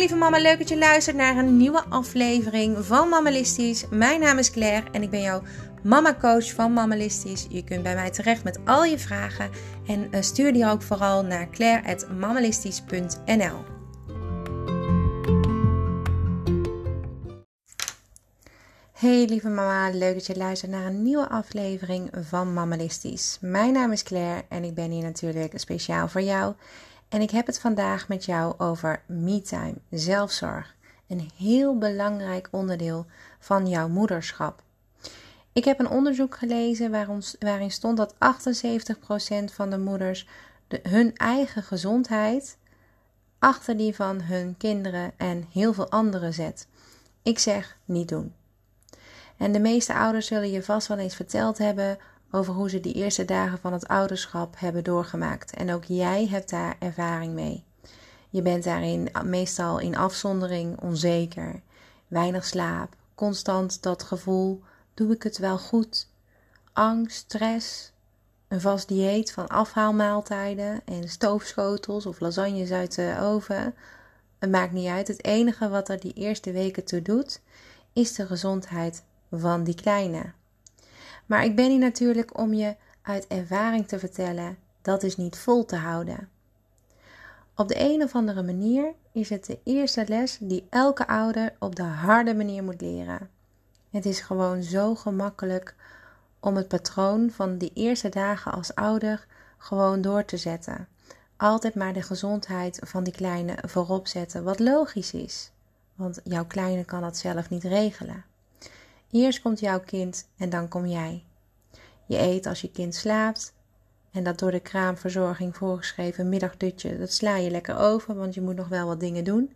lieve mama, leuk dat je luistert naar een nieuwe aflevering van Mammalistisch. Mijn naam is Claire en ik ben jouw mama coach van Mammalistisch. Je kunt bij mij terecht met al je vragen en eh, stuur die ook vooral naar claire.mammalistisch.nl Hey lieve mama, leuk dat je luistert naar een nieuwe aflevering van Mammalistisch. Mijn naam is Claire en ik ben hier natuurlijk speciaal voor jou. En ik heb het vandaag met jou over me-time, zelfzorg. Een heel belangrijk onderdeel van jouw moederschap. Ik heb een onderzoek gelezen waarin stond dat 78% van de moeders de, hun eigen gezondheid achter die van hun kinderen en heel veel anderen zet. Ik zeg niet doen. En de meeste ouders zullen je vast wel eens verteld hebben over hoe ze die eerste dagen van het ouderschap hebben doorgemaakt. En ook jij hebt daar ervaring mee. Je bent daarin meestal in afzondering, onzeker, weinig slaap, constant dat gevoel: doe ik het wel goed? Angst, stress, een vast dieet van afhaalmaaltijden en stoofschotels of lasagnes uit de oven. Het maakt niet uit. Het enige wat er die eerste weken toe doet, is de gezondheid van die kleine. Maar ik ben hier natuurlijk om je uit ervaring te vertellen, dat is niet vol te houden. Op de een of andere manier is het de eerste les die elke ouder op de harde manier moet leren. Het is gewoon zo gemakkelijk om het patroon van die eerste dagen als ouder gewoon door te zetten. Altijd maar de gezondheid van die kleine voorop zetten, wat logisch is, want jouw kleine kan dat zelf niet regelen. Eerst komt jouw kind en dan kom jij. Je eet als je kind slaapt. En dat door de kraamverzorging voorgeschreven middagdutje, dat sla je lekker over, want je moet nog wel wat dingen doen.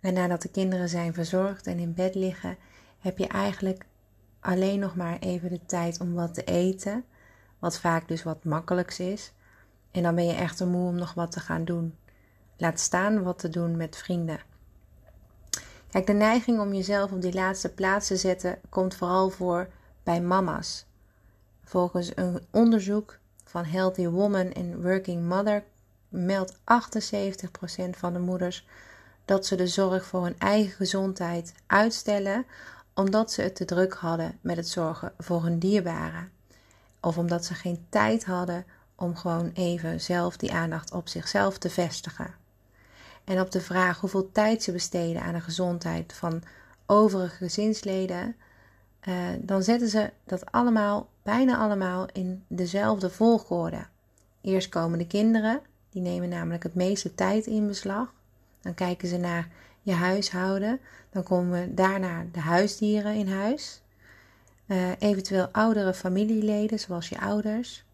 En nadat de kinderen zijn verzorgd en in bed liggen, heb je eigenlijk alleen nog maar even de tijd om wat te eten. Wat vaak dus wat makkelijks is. En dan ben je echt te moe om nog wat te gaan doen. Laat staan wat te doen met vrienden. Kijk, de neiging om jezelf op die laatste plaats te zetten komt vooral voor bij mama's. Volgens een onderzoek van Healthy Woman and Working Mother meldt 78% van de moeders dat ze de zorg voor hun eigen gezondheid uitstellen omdat ze het te druk hadden met het zorgen voor hun dierbaren. Of omdat ze geen tijd hadden om gewoon even zelf die aandacht op zichzelf te vestigen. En op de vraag hoeveel tijd ze besteden aan de gezondheid van overige gezinsleden, uh, dan zetten ze dat allemaal, bijna allemaal, in dezelfde volgorde. Eerst komen de kinderen, die nemen namelijk het meeste tijd in beslag. Dan kijken ze naar je huishouden. Dan komen daarna de huisdieren in huis. Uh, eventueel oudere familieleden, zoals je ouders,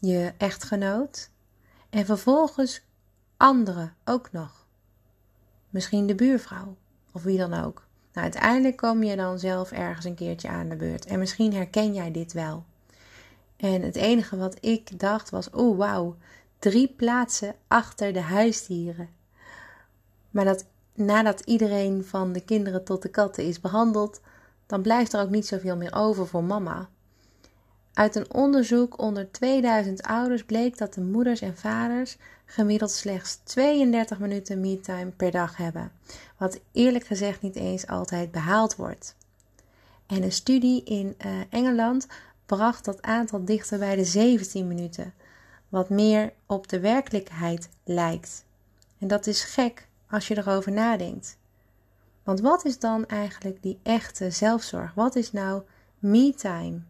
je echtgenoot. En vervolgens anderen ook nog. Misschien de buurvrouw of wie dan ook. Nou, uiteindelijk kom je dan zelf ergens een keertje aan de beurt. En misschien herken jij dit wel. En het enige wat ik dacht was: oh wauw, drie plaatsen achter de huisdieren. Maar dat nadat iedereen van de kinderen tot de katten is behandeld, dan blijft er ook niet zoveel meer over voor mama. Uit een onderzoek onder 2000 ouders bleek dat de moeders en vaders gemiddeld slechts 32 minuten me-time per dag hebben, wat eerlijk gezegd niet eens altijd behaald wordt. En een studie in uh, Engeland bracht dat aantal dichter bij de 17 minuten, wat meer op de werkelijkheid lijkt. En dat is gek als je erover nadenkt. Want wat is dan eigenlijk die echte zelfzorg? Wat is nou me-time?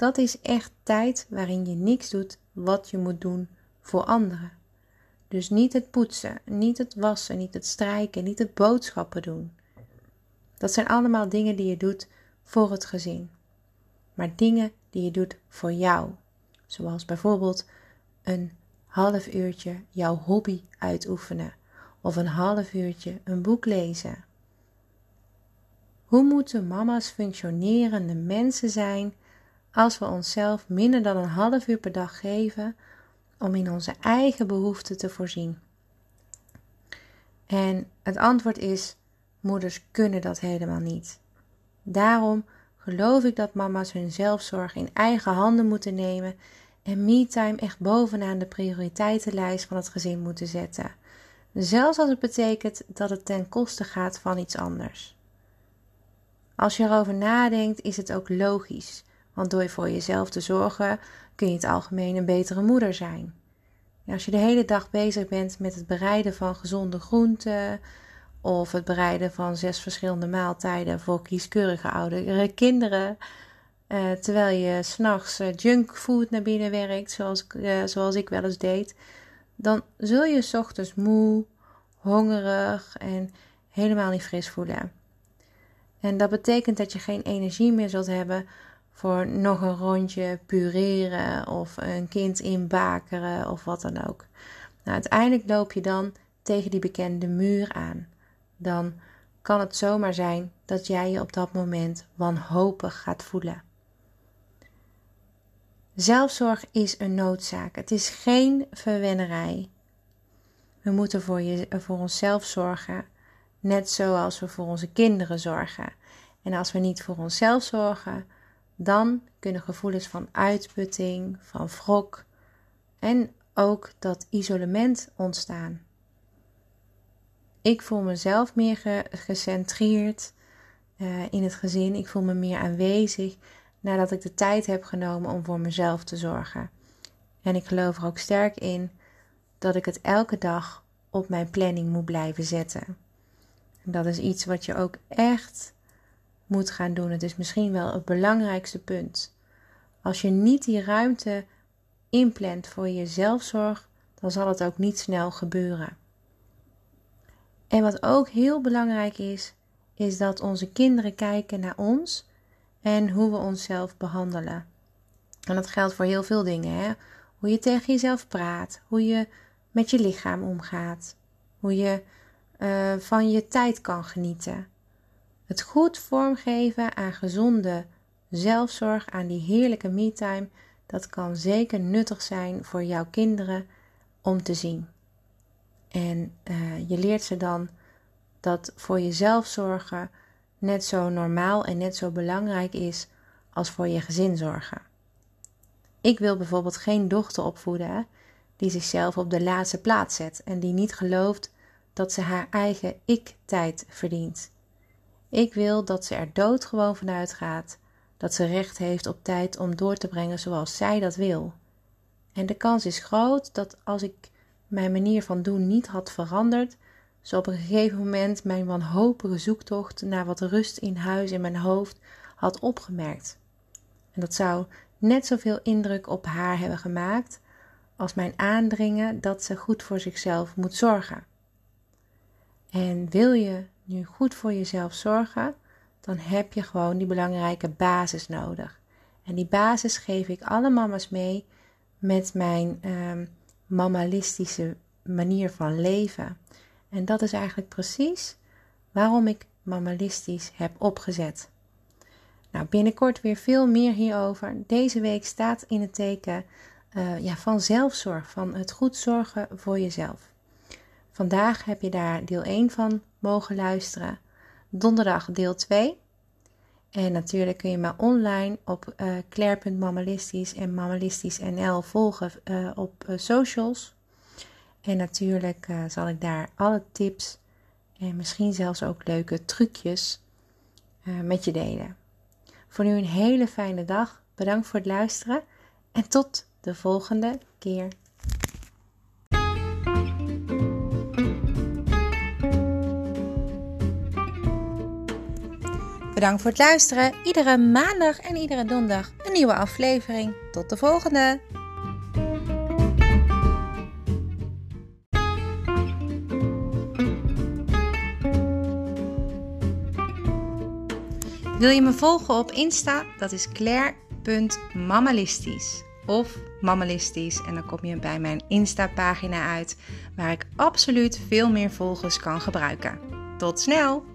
Dat is echt tijd waarin je niks doet wat je moet doen voor anderen. Dus niet het poetsen, niet het wassen, niet het strijken, niet het boodschappen doen. Dat zijn allemaal dingen die je doet voor het gezin. Maar dingen die je doet voor jou. Zoals bijvoorbeeld een half uurtje jouw hobby uitoefenen of een half uurtje een boek lezen. Hoe moeten mama's functionerende mensen zijn als we onszelf minder dan een half uur per dag geven om in onze eigen behoeften te voorzien? En het antwoord is: moeders kunnen dat helemaal niet. Daarom geloof ik dat mama's hun zelfzorg in eigen handen moeten nemen en me-time echt bovenaan de prioriteitenlijst van het gezin moeten zetten. zelfs als het betekent dat het ten koste gaat van iets anders. Als je erover nadenkt, is het ook logisch, want door voor jezelf te zorgen kun je het algemeen een betere moeder zijn. als je de hele dag bezig bent met het bereiden van gezonde groenten of het bereiden van zes verschillende maaltijden voor kieskeurige oudere kinderen, uh, terwijl je s'nachts uh, junkfood naar binnen werkt, zoals, uh, zoals ik wel eens deed, dan zul je s ochtends moe, hongerig en helemaal niet fris voelen. En dat betekent dat je geen energie meer zult hebben voor nog een rondje pureren of een kind inbakeren of wat dan ook. Nou, uiteindelijk loop je dan tegen die bekende muur aan. Dan kan het zomaar zijn dat jij je op dat moment wanhopig gaat voelen. Zelfzorg is een noodzaak. Het is geen verwennerij. We moeten voor, je, voor onszelf zorgen, net zoals we voor onze kinderen zorgen. En als we niet voor onszelf zorgen, dan kunnen gevoelens van uitputting, van wrok en ook dat isolement ontstaan. Ik voel mezelf meer gecentreerd uh, in het gezin. Ik voel me meer aanwezig nadat ik de tijd heb genomen om voor mezelf te zorgen. En ik geloof er ook sterk in dat ik het elke dag op mijn planning moet blijven zetten. En dat is iets wat je ook echt moet gaan doen. Het is misschien wel het belangrijkste punt. Als je niet die ruimte inplant voor je zelfzorg, dan zal het ook niet snel gebeuren. En wat ook heel belangrijk is, is dat onze kinderen kijken naar ons en hoe we onszelf behandelen. En dat geldt voor heel veel dingen. Hè? Hoe je tegen jezelf praat, hoe je met je lichaam omgaat, hoe je uh, van je tijd kan genieten. Het goed vormgeven aan gezonde zelfzorg, aan die heerlijke me-time, dat kan zeker nuttig zijn voor jouw kinderen om te zien. En uh, je leert ze dan dat voor jezelf zorgen net zo normaal en net zo belangrijk is als voor je gezin zorgen. Ik wil bijvoorbeeld geen dochter opvoeden die zichzelf op de laatste plaats zet en die niet gelooft dat ze haar eigen ik-tijd verdient. Ik wil dat ze er doodgewoon vanuit gaat dat ze recht heeft op tijd om door te brengen zoals zij dat wil. En de kans is groot dat als ik mijn manier van doen niet had veranderd, ze op een gegeven moment mijn wanhopige zoektocht naar wat rust in huis in mijn hoofd had opgemerkt. En dat zou net zoveel indruk op haar hebben gemaakt als mijn aandringen dat ze goed voor zichzelf moet zorgen. En wil je nu goed voor jezelf zorgen, dan heb je gewoon die belangrijke basis nodig. En die basis geef ik alle mama's mee met mijn um, mammalistische manier van leven. En dat is eigenlijk precies waarom ik mammalistisch heb opgezet. Nou, binnenkort weer veel meer hierover. Deze week staat in het teken uh, ja, van zelfzorg, van het goed zorgen voor jezelf. Vandaag heb je daar deel 1 van mogen luisteren. Donderdag deel 2. En natuurlijk kun je me online op uh, claire.mammalistisch en mammalistisch.nl volgen uh, op socials. En natuurlijk zal ik daar alle tips en misschien zelfs ook leuke trucjes met je delen. Voor nu een hele fijne dag. Bedankt voor het luisteren en tot de volgende keer. Bedankt voor het luisteren. Iedere maandag en iedere donderdag een nieuwe aflevering. Tot de volgende! Wil je me volgen op Insta? Dat is claire.mammalistisch of mammalistisch. En dan kom je bij mijn Insta-pagina uit, waar ik absoluut veel meer volgers kan gebruiken. Tot snel!